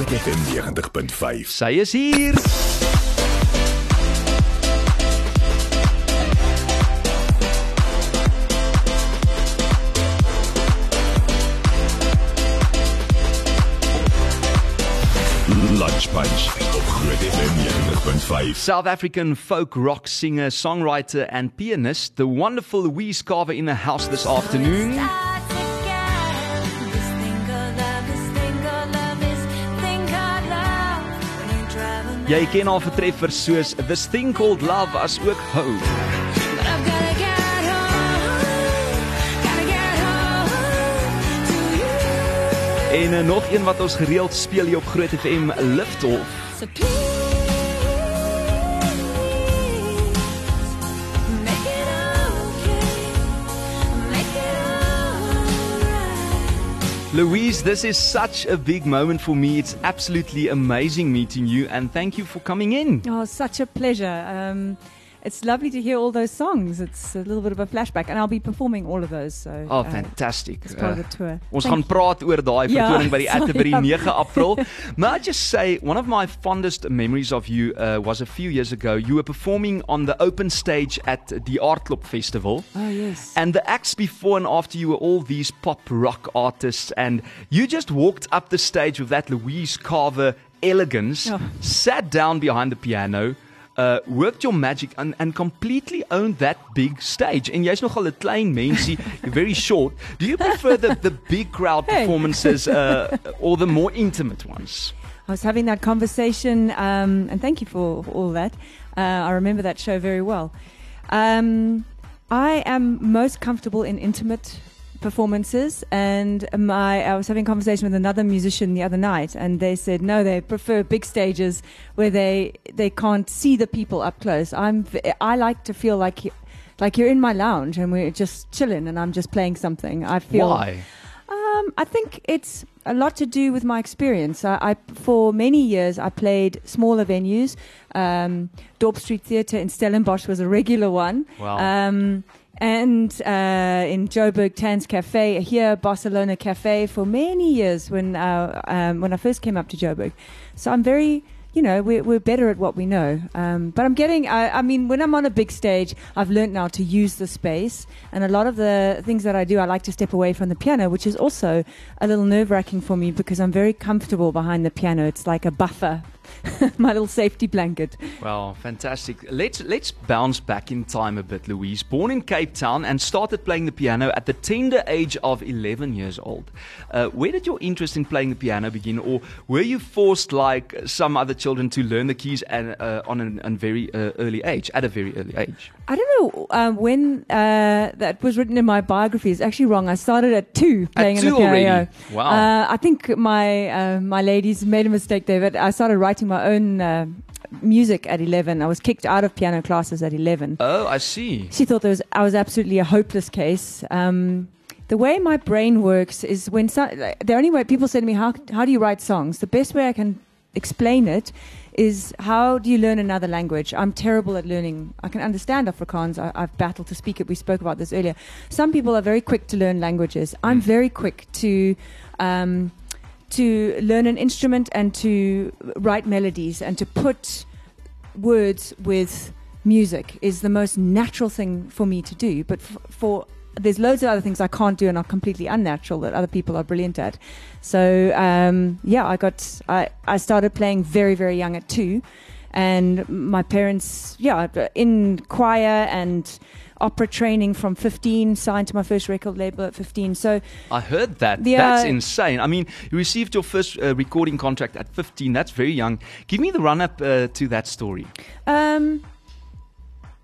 Groot FM 90.5. Sy is hier. Lunch Punch op Groot FM 90.5. South African folk rock singer, songwriter and pianist, the wonderful Louise Carver in the house this afternoon. Jy ken haar vertreffers soos This Thing Called Love as ook Home. En uh, nog een wat ons gereeld speel hier op Groot FM Lift Off. So please, Louise, this is such a big moment for me. It's absolutely amazing meeting you and thank you for coming in. Oh, such a pleasure. Um, it's lovely to hear all those songs. It's a little bit of a flashback, and I'll be performing all of those. So, Oh, uh, fantastic. It's part Uh, of the tour. Ons Thank gaan praat oor daai vertoning by die Atterbury 9 April. May I just say one of my fondest memories of you uh, was a few years ago. You were performing on the open stage at the Aardklop Festival. Oh yes. And the acts before and after you were all these pop rock artists, and you just walked up the stage with that Louise Carver elegance, Oh. sat down behind the piano, uh, worked your magic, and, and completely owned that big stage. And jy's nogal 'n klein mensie, very short. Do you prefer the, the big crowd performances uh, or the more intimate ones? I was having that conversation, um, and thank you for all that. Uh, I remember that show very well. Um, I am most comfortable in intimate performances, and my I was having a conversation with another musician the other night, and they said no, they prefer big stages where they they can't see the people up close. I'm I like to feel like. Like you're in my lounge and we're just chilling and I'm just playing something. I feel Why? um, I think it's a lot to do with my experience. I, I for many years I played smaller venues. Um, Dorp Street Theatre in Stellenbosch was a regular one. Wow. Um, and uh, in Joburg Tanz Cafe here, Barcelona Cafe for many years when uh, um, when I first came up to Joburg. So I'm very you know, we're, we're better at what we know. Um, but I'm getting, I, I mean, when I'm on a big stage, I've learned now to use the space. And a lot of the things that I do, I like to step away from the piano, which is also a little nerve wracking for me because I'm very comfortable behind the piano. It's like a buffer, my little safety blanket. Well, fantastic. Let's let's bounce back in time a bit, Louise. Born in Cape Town and started playing the piano at the tender age of 11 years old. Uh, where did your interest in playing the piano begin, or were you forced, like some other children, to learn the keys at, uh, on an, an very uh, early age, at a very early age? I don't know um, when uh, that was written in my biography. It's actually wrong. I started at two playing At two the piano. already? Wow. Uh, I think my uh, my ladies made a mistake there, but I started writing my own uh, music at 11. I was kicked out of piano classes at 11. Oh, I see. She thought there was, I was absolutely a hopeless case. Um, the way my brain works is when so, the only way people say to me, how, how do you write songs? The best way I can explain it is how do you learn another language? I'm terrible at learning. I can understand Afrikaans. I, I've battled to speak it. We spoke about this earlier. Some people are very quick to learn languages. I'm very quick to. Um, to learn an instrument and to write melodies and to put words with music is the most natural thing for me to do. But f- for there's loads of other things I can't do and are completely unnatural that other people are brilliant at. So um, yeah, I got I, I started playing very very young at two, and my parents yeah in choir and opera training from 15 signed to my first record label at 15 so I heard that. Yeah. That's insane. I mean, you received your first uh, recording contract at 15. That's very young. Give me the run up uh, to that story. Um,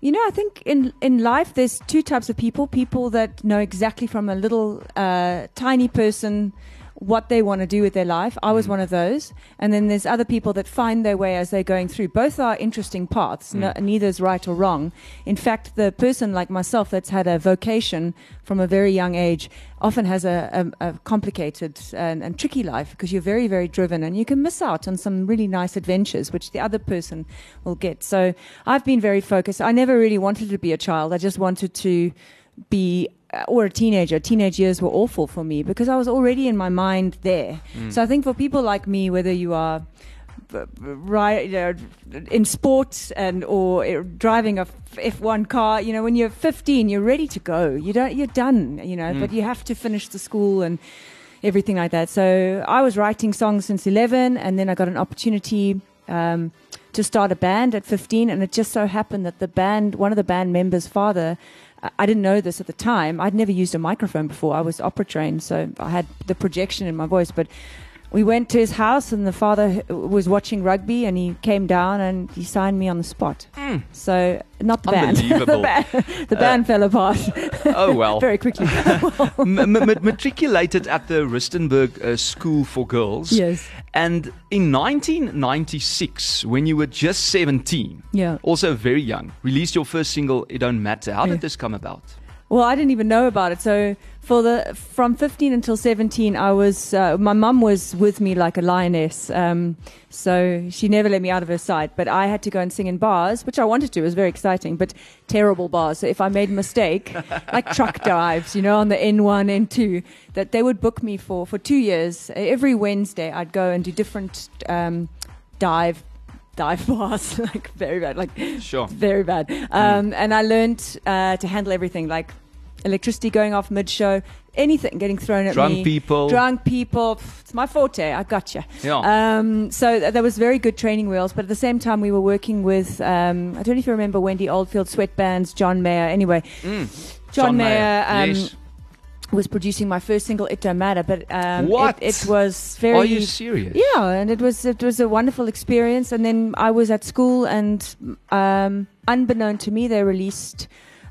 you know, I think in in life there's two types of people: people that know exactly from a little uh, tiny person what they want to do with their life. I was mm. one of those, and then there's other people that find their way as they're going through. Both are interesting paths. Mm. No, neither is right or wrong. In fact, the person like myself that's had a vocation from a very young age often has a, a, a complicated and, and tricky life because you're very, very driven and you can miss out on some really nice adventures, which the other person will get. So I've been very focused. I never really wanted to be a child. I just wanted to be or a teenager. Teenage years were awful for me because I was already in my mind there. So I think for people like me, whether you are right you know, in sports and or uh, driving a F one car, you know, when you're 15, you're ready to go. You don't, you're done, you know, but you have to finish the school and everything like that. So I was writing songs since 11, and then I got an opportunity um, to start a band at 15, and it just so happened that the band, one of the band members' father. I- didn't know this at the time. I'd never used a microphone before. I was opera trained, so I had the projection in my voice. But we went to his house, and the father was watching rugby, and he came down and he signed me on the spot. So not the band. the Unbelievable. band, the band fell apart Oh well. very quickly. M- m- m- matriculated at the Rustenburg uh, School for Girls. yes. And in 1996, when you were just 17, Yeah. also very young, released your first single, It Don't Matter. How Yeah. did this come about? Well, I didn't even know about it. So for the from 15 until 17, I was uh, my mum was with me like a lioness. Um, so she never let me out of her sight. But I had to go and sing in bars, which I wanted to. It was very exciting, but terrible bars. So if I made a mistake, like truck dives, you know, on the N1, N2, that they would book me for for two years. Every Wednesday, I'd go and do different um, dive dive bars, like very bad, like Sure. very bad. Um, And I learned uh, to handle everything, like electricity going off mid show, anything getting thrown at Drunk me. people. Drunk people. It's my forte. I gotcha. Yeah. Um, so th- there was very good training wheels, but at the same time we were working with. Um, I don't know if you remember Wendy Oldfield, Sweatbands, John Mayer. Anyway, Mm. John, Mayer. Um, yes. Was producing my first single, "It Don't Matter," but um, What? It, it was very Are you serious? yeah, and it was it was a wonderful experience. And then I was at school, and um, unbeknown to me, they released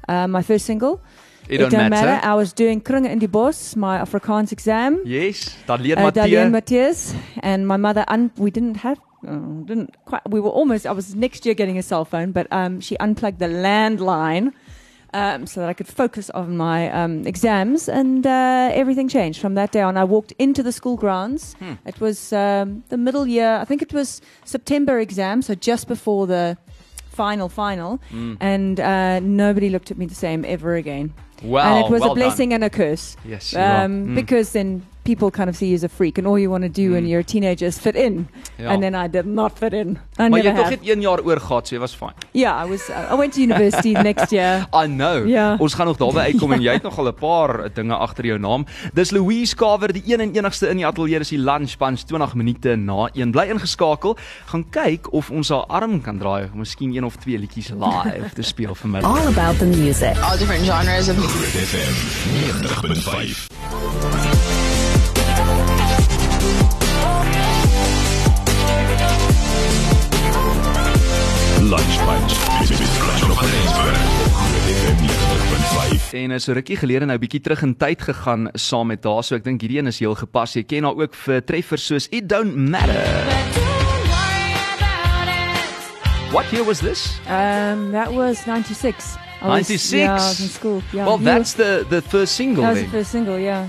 uh, my first single. It Don't, matter. I was doing Kringe in die Bos, my Afrikaans exam. Yes. Dan leer Uh, Dalene Matthee. Matthias and my mother. Un- we didn't have. Uh, didn't quite. We were almost. I was next year getting a cell phone, but um, she unplugged the landline. Um, so that I could focus on my um, exams, and uh, everything changed from that day on. I walked into the school grounds. Hmm. It was um, the middle year. I think it was September exam, so just before the final final, Mm. and uh, nobody looked at me the same ever again. Wow. and it was well a blessing and a curse Yes. um, Mm. because then people kind of see you as a freak, and all you want to do when Mm. you're a teenager is fit in. Ja. And then I did not fit in. I maar jy het tog net 1 jaar oor gehad, so jy was fine. Yeah, I was. Uh, I went to university next year. I know. Ja. Ons gaan nog daarby uitkom en jy het nog al 'n paar dinge agter jou naam. Dis Louise Kaver, die een en enigste in die ateljee is die Lunch Punch 20 minute na 1. Bly ingeskakel. Gaan kyk of ons haar arm kan draai, of miskien een of twee liedjies live te speel vanmiddag. All about the music. all different genres of Groot FM 90.5. Lunch Punch met. Groot FM 90.5. En is so rukkie gelede nou bietjie terug in tyd gegaan saam met haar, so ek dink hierdie een is heel gepas. Jy ken haar ook vir treffers soos It Don't Matter. What year was this? Um, that was 96. I was- 96? Yeah, I was in school. Yeah, well, that's the the first single that was the then. first single. Yeah,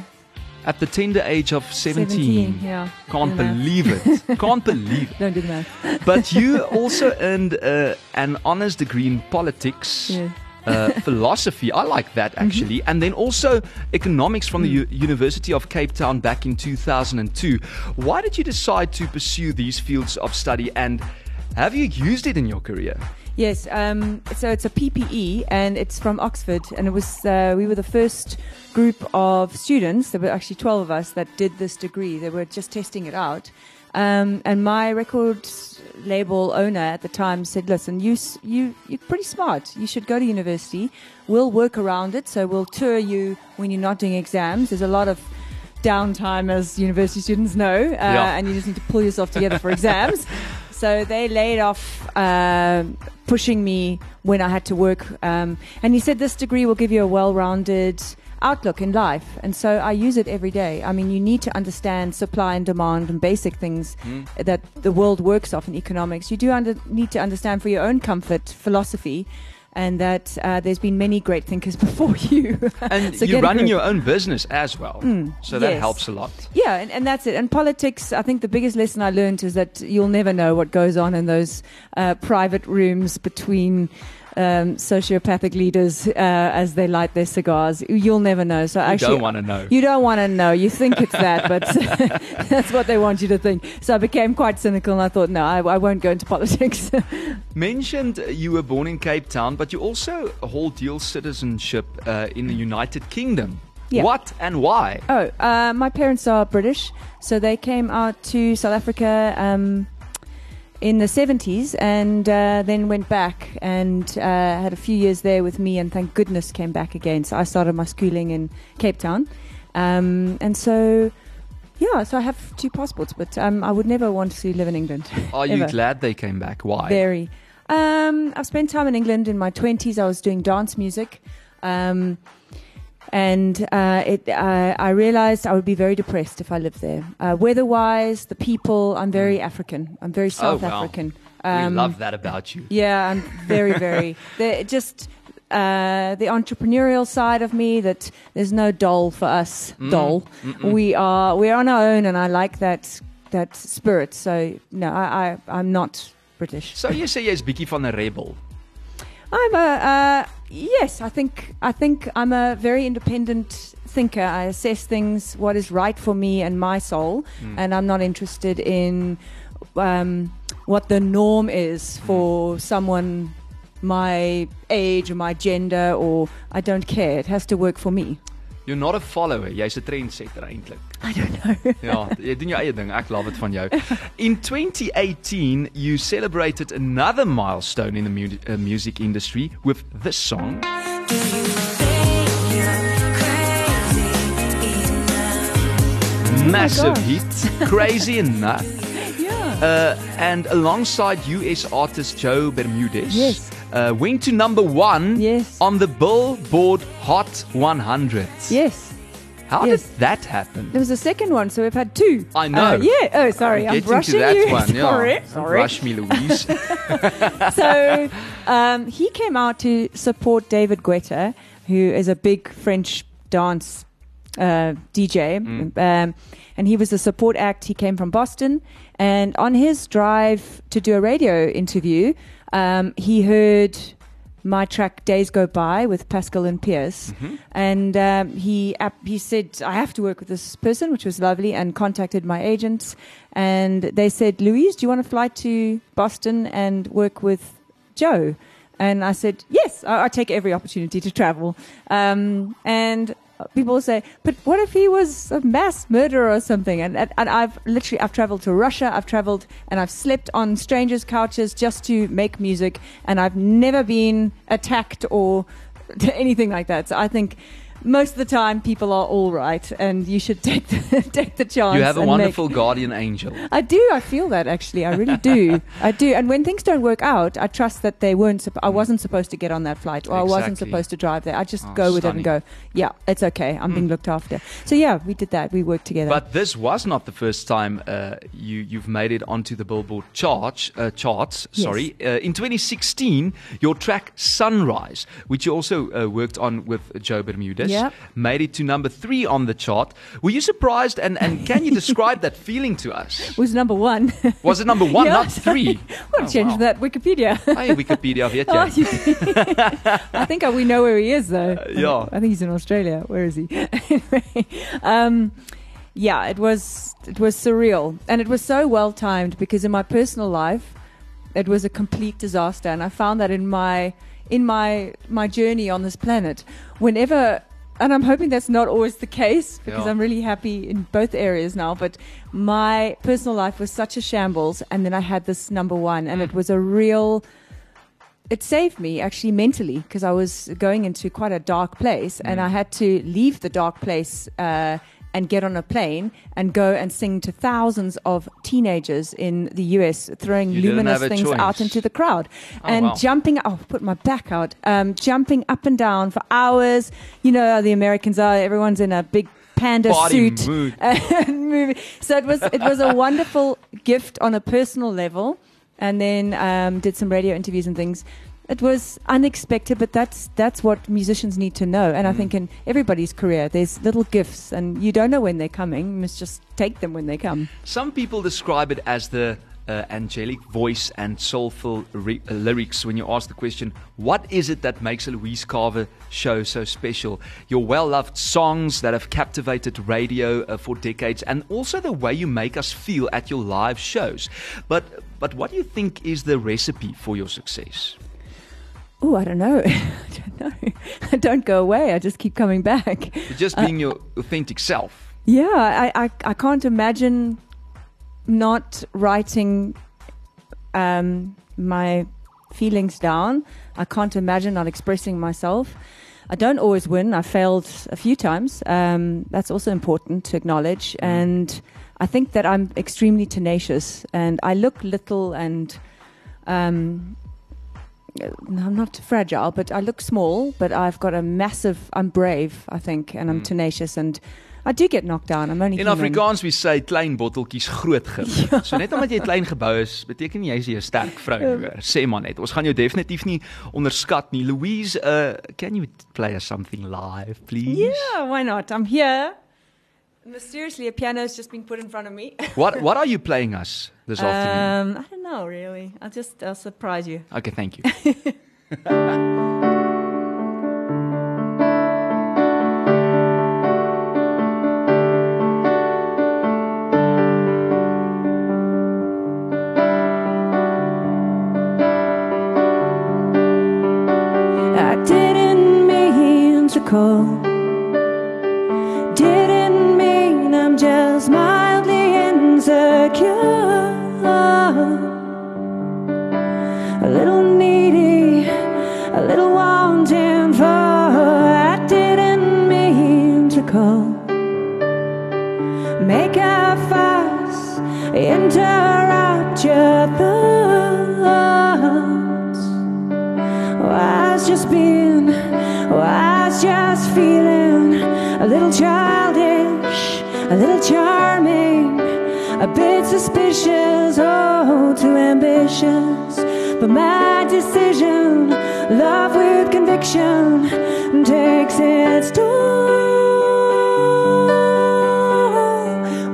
At the tender age of 17. 17. Yeah, Can't math. believe it. Can't believe it. Don't do the math. But you also earned uh, an honors degree in politics. Yeah. Uh, philosophy, I like that actually, and then also economics from the U- University of Cape Town back in 2002. Why did you decide to pursue these fields of study, and have you used it in your career? Yes, um, so it's a PPE and it's from Oxford, and it was uh, we were the first group of students. There were actually twelve of us that did this degree. They were just testing it out, um, and my record label owner at the time said, "Listen, you you you're pretty smart. You should go to university. We'll work around it. So we'll tour you when you're not doing exams. There's a lot of." Downtime, as university students know, uh, Yeah. and you just need to pull yourself together for exams. So they laid off um, pushing me when I had to work. Um, and he said this degree will give you a well rounded outlook in life. And so I use it every day. I mean, you need to understand supply and demand and basic things that the world works off in economics. You do under, need to understand for your own comfort philosophy. And that uh, there's been many great thinkers before you. And So you're running your own business as well, Mm, so that yes. helps a lot. Yeah, and, and that's it. And politics, I think the biggest lesson I learned is that you'll never know what goes on in those uh, private rooms between um, sociopathic leaders uh, as they light their cigars. You'll never know. So actually, You don't want to know. you don't want to know. You think it's that, but that's what they want you to think. So I became quite cynical, and I thought, no, I, I won't go into politics. Mentioned you were born in Cape Town, but you also hold dual citizenship uh, in the United Kingdom. Yeah. What and why? oh, uh, my parents are British, so they came out to South Africa. Um, in the 70s and uh, then went back and uh, had a few years there with me and thank goodness came back again so i started my schooling in cape town um, and so yeah so i have two passports but um, i would never want to live in england Are you ever. glad they came back? Why? very um, i've spent time in england in my 20s i was doing dance music um, and uh, it, uh, I realized I would be very depressed if I lived there. Uh, weather-wise, the people, I'm very African. I'm very South Mm. Oh, wow. African. we Um, love that about you. yeah, I'm very, very. the, just uh, the entrepreneurial side of me. That there's no doll for us. Mm, Doll. mm-mm. We are we're on our own, and I like that that spirit. So no, I, I I'm not British. So jy sê jy's bietjie van 'n rebel. I'm a uh, yes. I think I think I'm a very independent thinker. I assess things what is right for me and my soul, Mm. and I'm not interested in um, what the norm is for someone my age or my gender, or I don't care. It has to work for me. You're not a follower, jy's 'n trendsetter eintlik. I don't know. Ja, jy doen jou eie ding. Ek love dit van jou. In 2018, you celebrated another milestone in the mu uh, music industry with this song. Do you think you're crazy enough? Massive gosh. hit, Crazy Enough. yeah. Uh, and alongside US artist Joe Bermudez, Yes. Uh, went to number one Yes. on the Billboard Hot 100. Yes. How Yes. did that happen? There was a second one, so we've had two. I know. Uh, yeah. Oh, sorry. I'm Getting rushing to that you. one, yeah. sorry. Sorry. Rush me, Louise. so um, he came out to support David Guetta, who is a big French dance uh, DJ. Mm. Um, and he was a support act. He came from Boston. And on his drive to do a radio interview, um, he heard my track Days Go By with Pascal and Pearce. Mm-hmm. And um, he, he said, I have to work with this person, which was lovely, and contacted my agents. And they said, Louise, do you want to fly to Boston and work with Joe? And I said, yes, I, I take every opportunity to travel. Um, and people say, but what if he was a mass murderer or something? And, and, I've literally, I've traveled to Russia, I've traveled and I've slept on strangers' couches just to make music. And I've never been attacked or anything like that. So I think most of the time people are all right and you should take the, take the chance. you have a and make- wonderful guardian angel. I do. I feel that actually. I really do. I do. And when things don't work out, I trust that they weren't. Supp- I wasn't supposed to get on that flight, or I wasn't supposed to drive there. I just Oh, go with it and go. Yeah, it's okay. I'm being Mm. looked after. So yeah, we did that. We worked together. But this was not the first time uh, you you've made it onto the Billboard charts. Uh, charts, Yes. sorry. Uh, in 2016, your track "Sunrise," which you also uh, worked on with Joe Bermudez, Yep. made it to number three on the chart. Were you surprised? And and can you describe that feeling to us? It was number one. Was it number one, Yeah, not three? We'll Oh, change wow. that. Wikipedia. Hey, Wikipedia, weet Oh, jy? you- I think we know where he is, though. yeah. I think he's in Australia. Where is he? anyway, um, yeah, it was it was surreal, and it was so well timed because in my personal life, it was a complete disaster, and I found that in my in my my journey on this planet, whenever. And I'm hoping that's not always the case because Yeah. I'm really happy in both areas now. But my personal life was such a shambles, and then I had this number one, and Mm. it was a real it saved me actually mentally because I was going into quite a dark place and Mm. I had to leave the dark place uh, and get on a plane and go and sing to thousands of teenagers in the US, throwing You luminous things choice. out into the crowd Oh, and wow. jumping. Oh, put my back out, um, jumping up and down for hours. You know how the Americans are; everyone's in a big panda Party suit and. So it was it was a wonderful gift on a personal level, and then um, did some radio interviews and things. It was unexpected, but that's that's what musicians need to know. And I Mm. think in everybody's career, there's little gifts, and you don't know when they're coming. You must just take them when they come. Some people describe it as the uh, angelic voice and soulful ri- uh, lyrics when you ask the question, what is it that makes a Louise Carver show so special? Your well loved songs that have captivated radio uh, for decades, and also the way you make us feel at your live shows. But, but what do you think is the recipe for your success? Oh, I don't know. I don't know. I don't go away. I just keep coming back. Just being your authentic self. Yeah, I, I, I can't imagine not writing um, my feelings down. I can't imagine not expressing myself. I don't always win. I failed a few times. Um, that's also important to acknowledge. And I think that I'm extremely tenacious. And I look little and um, I'm not fragile, but I look small. But I've got a massive. I'm brave, I think, and I'm Mm. tenacious. And I do get knocked down. I'm only In human. Afrikaans wie sê klein botteltjies groot gif. So net omdat jy klein gebou is, beteken nie jy is 'n sterk vrou nie. hoor. Sê maar net. Ons gaan jou definitief nie onderskat nie. Louise, uh can you play us something live, please? Yeah, why not? I'm here. Mysteriously, a piano's just been put in front of me. What what are you playing us this afternoon? Um, I don't know, really. I'll just I'll surprise you. Okay, thank you. I didn't mean to call. Thoughts. Was just being, was just feeling a little childish, a little charming, a bit suspicious, oh, too ambitious. But my decision, love with conviction, takes its toll.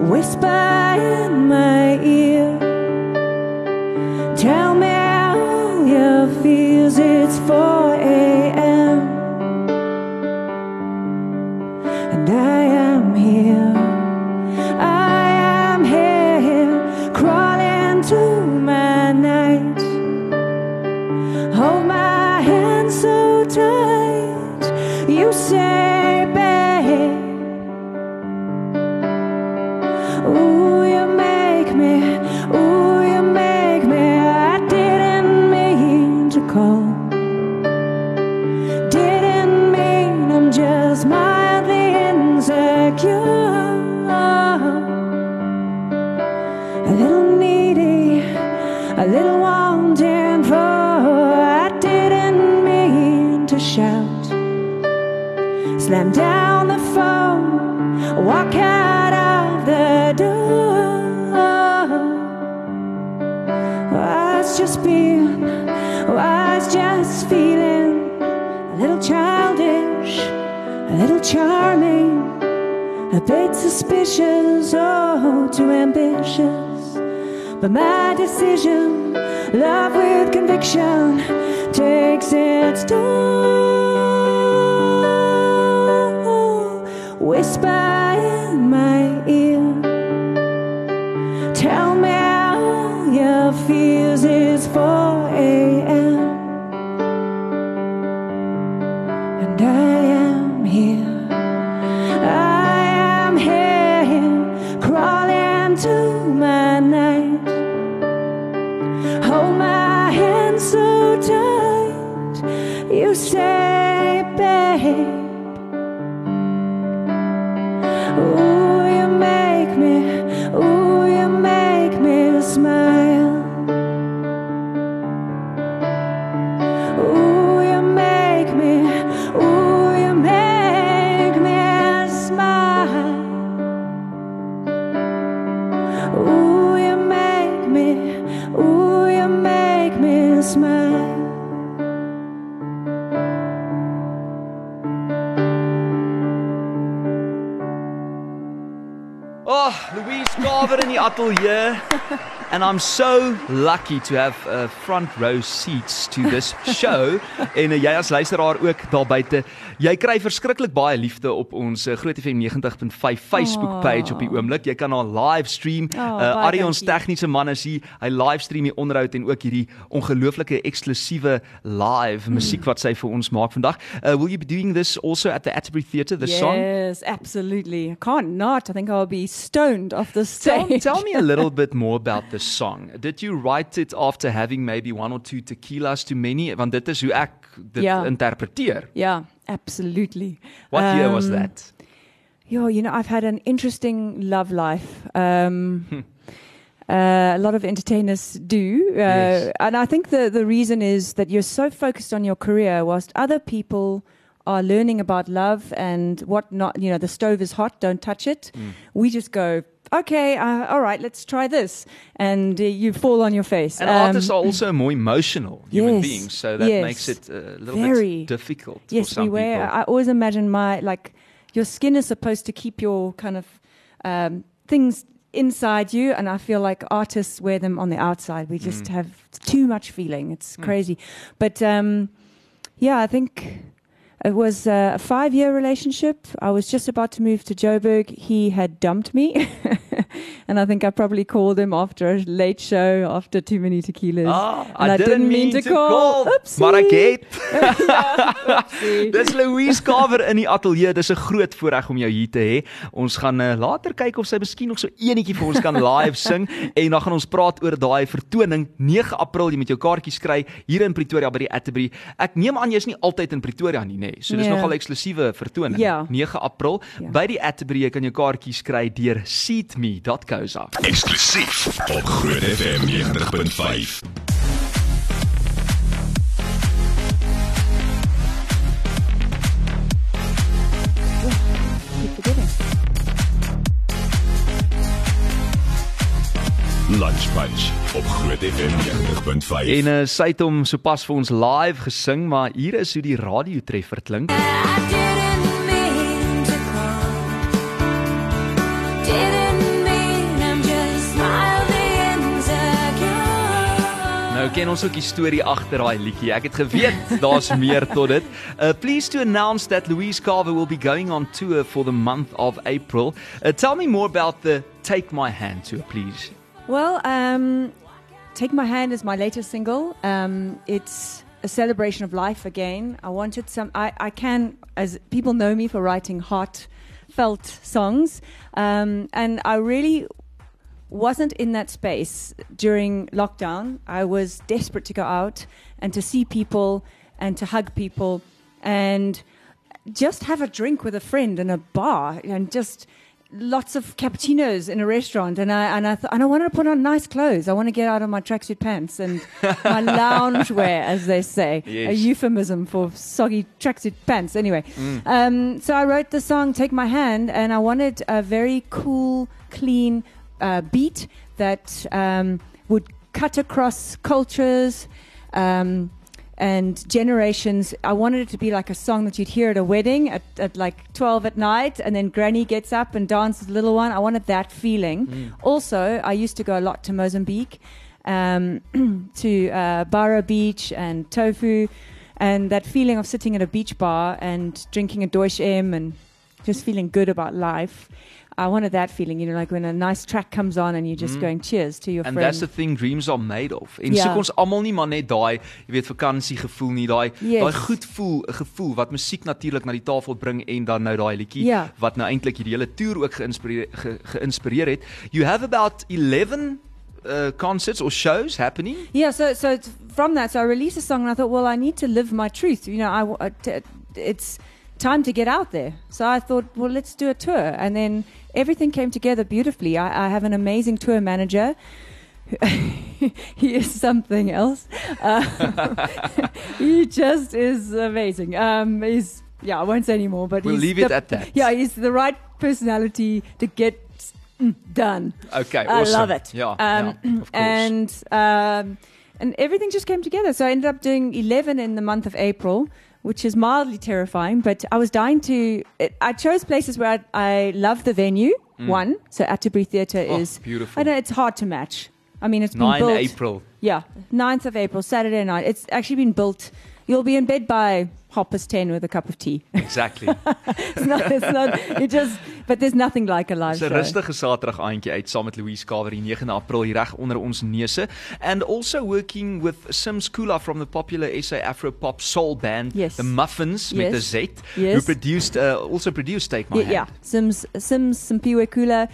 Whisper in my ear. Call. Didn't mean I'm just mildly insecure. Charming, a bit suspicious, oh, too ambitious. But my decision, love with conviction, takes its toll. Whisper in my ear. Tell me how your feels it's 4 a.m. And I am here. Oh, Louise And I'm so lucky to have uh, front row seats to this show en uh, jy as luisteraar ook daar buite. Jy kry verskriklik baie liefde op ons uh, Groot FM 90.5 Facebook page op die oomblik. Jy kan haar live stream. Oh, uh, Ari ons tegniese man is hier. Hy live stream die onderhoud en ook hierdie ongelooflike eksklusiewe live Hmm. musiek wat sy vir ons maak vandag. Uh, will you be doing this also at the Atterbury Theatre this song? yes, absolutely. I can't not. I think I'll be stoned off the Tell, stage. tell me a little bit more about this song. Did you write it after having maybe one or two tequilas too many? Want dit is hoe ek dit Ja. interpreteer. Yeah, absolutely. What year was Um, that? Yo, you know, I've had an interesting love life. Um, Hmm. uh, a lot of entertainers do, uh, Yes. and I think the the reason is that you're so focused on your career, whilst other people are learning about love and what not. You know, the stove is hot, don't touch it. Hmm. We just go. Okay, uh, all right, let's try this, and uh, you fall on your face. And Um, artists are also more emotional human yes, beings, so that yes. makes it a little Very. bit difficult yes, for some beware. people. I always imagine my like your skin is supposed to keep your kind of um, things inside you, and I feel like artists wear them on the outside. We just Mm. have too much feeling. It's crazy, but um, yeah, I think. It was uh, a five year relationship. I was just about to move to Joburg. He had dumped me. and I think I probably called him after a late show, after too many tequilas. Ah, and I, didn't, mean, to call. Oopsie. Maar ek het. Oopsie. Dis Louise Kaver in die ateljee. Dis 'n groot voorreg om jou hier te hê. Ons gaan uh, later kyk of sy miskien nog so enetjie vir ons kan live sing en dan gaan ons praat oor daai vertoning 9 April jy met jou kaartjies kry hier in Pretoria by die Atterbury. Ek neem aan jy's nie altyd in Pretoria nie, nê. Nee. So dis Nee. nogal 'n eksklusiewe vertoning. Ja. 9 April Ja. by die Atterbury. Jy kan jou kaartjies kry deur seatme.co.za. Eksklusief op Groot FM 90.5. Keep forgetting. Lunch Punch op Groot FM 90.5. En uh, sy het hom sopas vir ons live gesing, maar hier is hoe die radiotreffer klink. I Nou ken ons ook die storie agter daai liedjie. Ek het geweet daar's meer tot dit. Uh pleased to announce that Louise Carver will be going on tour for the month of April. Uh, tell me more about the Take My Hand tour, please. Well, um, Take My Hand is my latest single. Um, it's a celebration of life again. I wanted some, I, I can, as people know me for writing heartfelt songs, um, and I really wasn't in that space during lockdown. I was desperate to go out and to see people and to hug people and just have a drink with a friend in a bar and just lots of cappuccinos in a restaurant and I and I th- and I wanted to put on nice clothes. I want to get out of my tracksuit pants and my lounge wear, as they say, a euphemism for soggy tracksuit pants. Anyway, um, so I wrote the song "Take My Hand" and I wanted a very cool, clean uh, beat that um, would cut across cultures. Um, and generations. I wanted it to be like a song that you'd hear at a wedding at, at like 12 at night, and then Granny gets up and dances the little one. I wanted that feeling. Also, I used to go a lot to Mozambique, um, to uh, Barra Beach and Tofo, and that feeling of sitting at a beach bar and drinking a Deutsche M and just feeling good about life. I wanted that feeling, you know, like when a nice track comes on and you're just going cheers to your And friend. that's the thing dreams are made of. En Ja. soek ons almal nie maar net daai, jy weet, vakansie gevoel nie, daai Yes. daai goed voel, 'n gevoel wat musiek natuurlik na die tafel bring en dan nou daai liedjie Ja. wat nou eintlik hierdie hele toer ook geïnspireer ge, geïnspireer het. You have about 11 uh, concerts or shows happening. Yeah, so so it's from that, so I released a song and I thought, well, I need to live my truth. You know, I w- uh, t- it's time to get out there. So I thought, well, let's do a tour, and then everything came together beautifully. I, I have an amazing tour manager. he is something else. Uh, he just is amazing. Um, he's yeah, I won't say anymore, but We'll he's leave it at that. Yeah, he's the right personality to get done. Okay, I awesome. love it. Yeah, Um, yeah, of course. And um, and everything just came together. So I ended up doing 11 in the month of April, which is mildly terrifying. But I was dying to. It, I chose places where I, I love the venue. One, so Atterbury Theatre Mm. Oh, is beautiful. I know it's hard to match. I mean, it's been built. April. Yeah, 9th of April, Saturday night. It's actually been built. You'll be in bed by half past 10 with a cup of tea. Exactly. it's not, it's not, it just, but there's nothing like a live 'n show. rustige Saterdag aandjie uit saam met Louise Carver die 9 April hier reg onder ons neuse and also working with Sims Kula from the popular SA Afro pop soul band Yes. The Muffinz met 'n Yes. Z Yes. who produced uh, also produced Take My Yeah, Hand. yeah. Sims, Sims, Simpiwe Kula.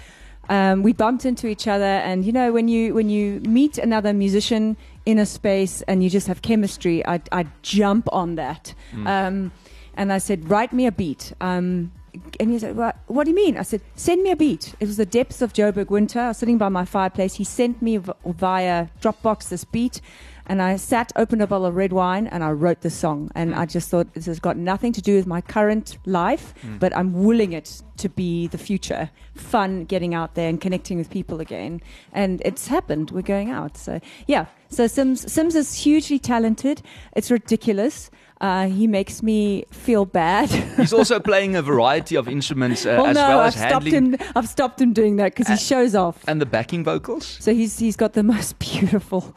Um, we bumped into each other, and you know when you when you meet another musician in a space and you just have chemistry, I I jump on that. Um, and I said, write me a beat. Um, and he said, what, what do you mean? I said, send me a beat. It was the depths of Joburg winter. I was sitting by my fireplace. He sent me v- via Dropbox this beat. And I sat, opened a bottle of red wine, and I wrote the song. And mm. I just thought this has got nothing to do with my current life, mm. but I'm willing it to be the future. Fun getting out there and connecting with people again. And it's happened. We're going out. So, yeah. So Sims, Sims is hugely talented. It's ridiculous. Uh, he makes me feel bad. He's also playing a variety of instruments uh, well, as no, well I've as stopped handling him. I've stopped him doing that because he shows off. and the backing vocals. So he's he's got the most beautiful.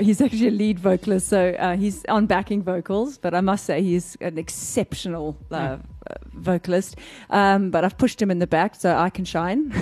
He's actually a lead vocalist, so uh, he's on backing vocals. But I must say he's an exceptional uh, uh, vocalist. Um, but I've pushed him in the back so I can shine.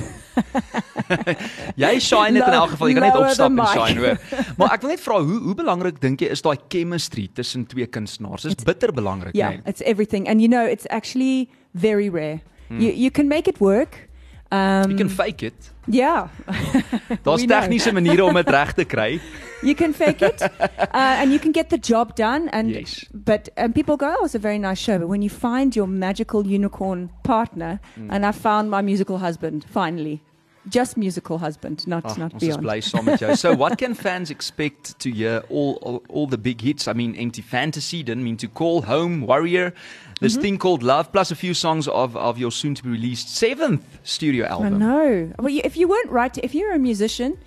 Jy shine net in elk geval. Jy kan net opstap en shine hoor. Maar ek wil net vra hoe hoe belangrik dink jy is daai chemistry tussen twee kunstenaars? Dis bitter belangrik, yeah, nee. it's everything, and you know it's actually very rare. You you can make it work. Um, You can fake it. Yeah, Daar's tegniese maniere om dit reg te kry. you can fake it, uh, and you can get the job done. And Yes. but and people go, "Oh, it's a very nice show." But when you find your magical unicorn partner, Mm. and I found my musical husband finally, just musical husband, not Ag, not beyond. met. So what can fans expect to hear all, all all the big hits? I mean Empty Fantasy, didn't mean to call Home Warrior, this Mm-hmm. thing called Love plus a few songs of of your soon to be released seventh studio album. I know. Well, if you weren't right, if you're a musician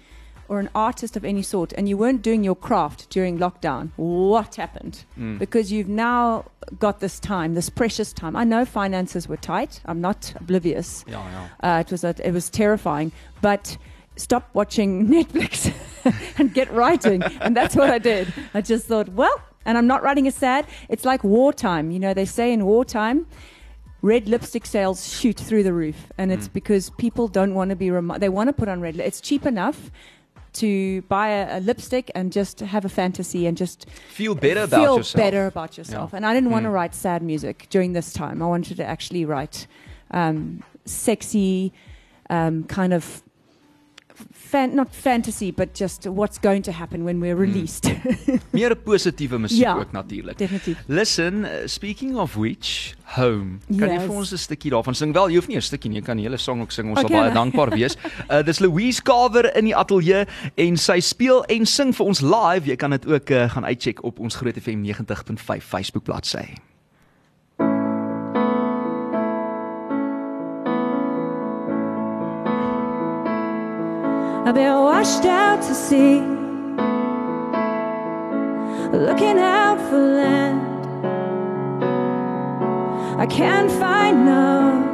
or an artist of any sort, and you weren't doing your craft during lockdown, what happened? Mm. Because you've now got this time, this precious time. I know finances were tight. I'm not oblivious. Ja, ja. Uh, it was a, it was terrifying, but stop watching Netflix and get writing, and that's what I did. I just thought, well, and I'm not writing a sad. It's like wartime. You know, they say in wartime, red lipstick sales shoot through the roof, and it's Mm. because people don't want to be remi- they want to put on red. Li- it's cheap enough to buy a, a lipstick and just have a fantasy and just Feel better about feel yourself. better about yourself. Yeah. And I didn't want to Mm. write sad music during this time. I wanted to actually write um, sexy, um, kind of fan, not fantasy, but just what's going to happen when we're released. Meer 'n positiewe musiek Ja. ook natuurlik. Definitely. Listen, uh, speaking of which, Home. Kan jy Yes. vir ons 'n stukkie daarvan sing? Wel, jy hoef nie 'n stukkie nie, jy kan die hele song ook sing. Ons Okay, sal baie dankbaar wees. Uh dis Louise Kaver in die ateljee en sy speel en sing vir ons live. Jy kan dit ook uh, gaan uitcheck op ons Groot FM 90.5 Facebook bladsy. I've been washed out to sea, looking out for land. I can't find north.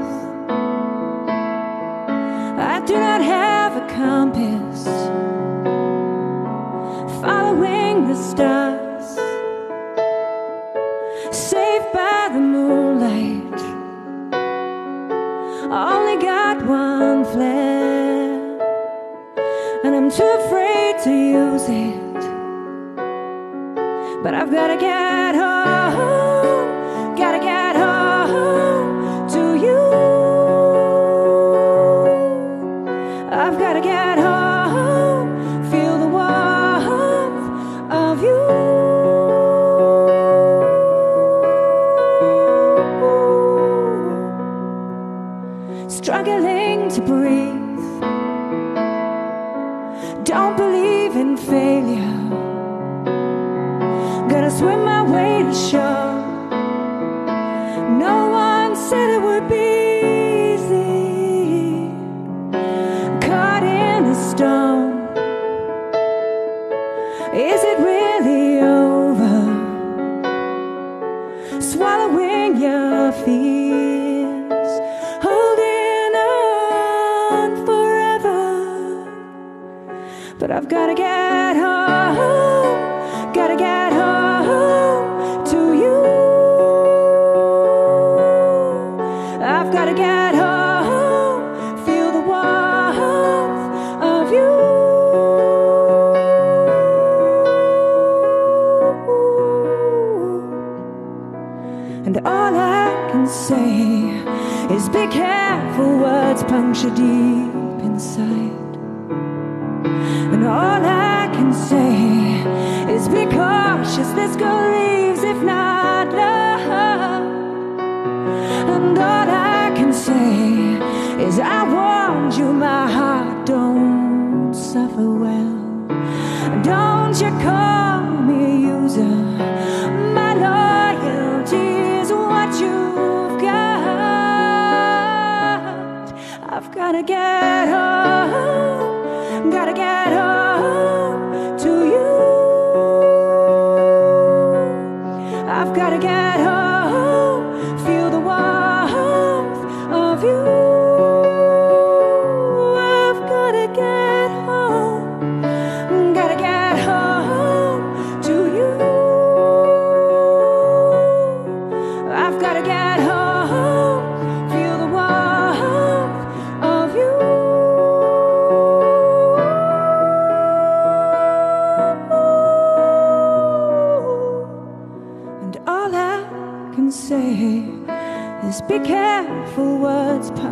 But I've gotta get home, swim my And all I can say is I warned you, my heart don't suffer well. Don't you call me a user. My loyalty is what you've got. I've gotta get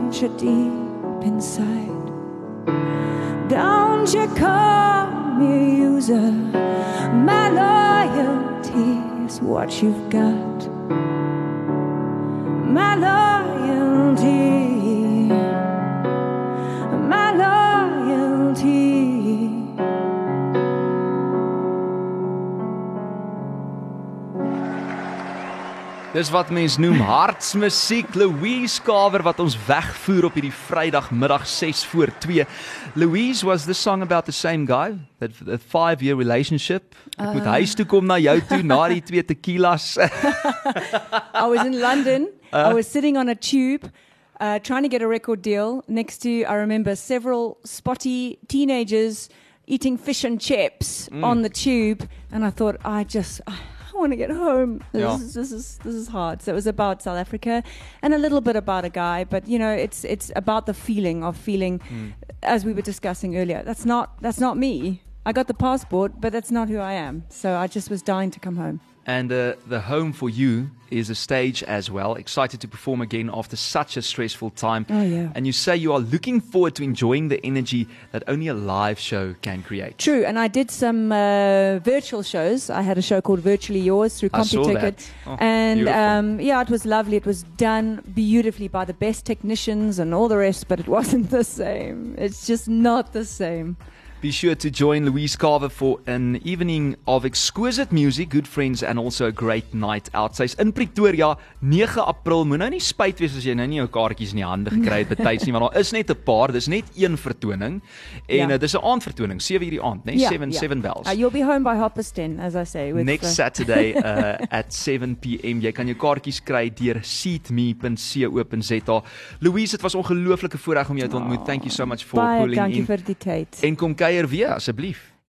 words puncture deep inside. Don't you call me user. My loyalty is what you've got. My loyalty. Dis wat mens noem hartsmusiek. Louise Kaver wat ons wegvoer op hierdie Vrydagmiddag 6 voor 2. Louise was the song about the same guy, that that 5 year relationship. Ek moet huis toe kom na jou toe na die twee tequilas. I was in London. I was sitting on a tube, uh, trying to get a record deal. Next to, I remember several spotty teenagers eating fish and chips on the tube, and I thought, I just. Want to get home. This, Yeah. is, this is this is hard. So it was about South Africa and a little bit about a guy, but you know, it's it's about the feeling of feeling, hmm. as we were discussing earlier. That's not that's not me. I got the passport, but that's not who I am. So I just was dying to come home. And uh, the home for you is a stage as well. Excited to perform again after such a stressful time. Oh, yeah. And you say you are looking forward to enjoying the energy that only a live show can create. True, and I did some uh, virtual shows. I had a show called Virtually Yours through CompuTicket. Oh, and um, yeah, it was lovely. It was done beautifully by the best technicians and all the rest, but it wasn't the same. It's just not the same. Be sure to join Louise Carver for an evening of exquisite music, good friends and also a great night out. Sy's in Pretoria 9 April. Moet nou nie spyt wees as jy nou nie jou kaartjies in die hande gekry het betyds nie, want daar is net 'n paar. Dis net een vertoning en Ja. ja. dis 'n aandvertoning, 7 uur die aand, né? 7 7 bells. Uh, you'll be home by half past ten, as I say. With Next uh, Saturday uh, at 7 pm. Jy kan jou kaartjies kry deur seatme.co.za. Louise, dit was ongelooflike voorreg om jou te ontmoet. Thank you so much for baie pulling dankie in. vir die tyd. En kom kuier weer asseblief.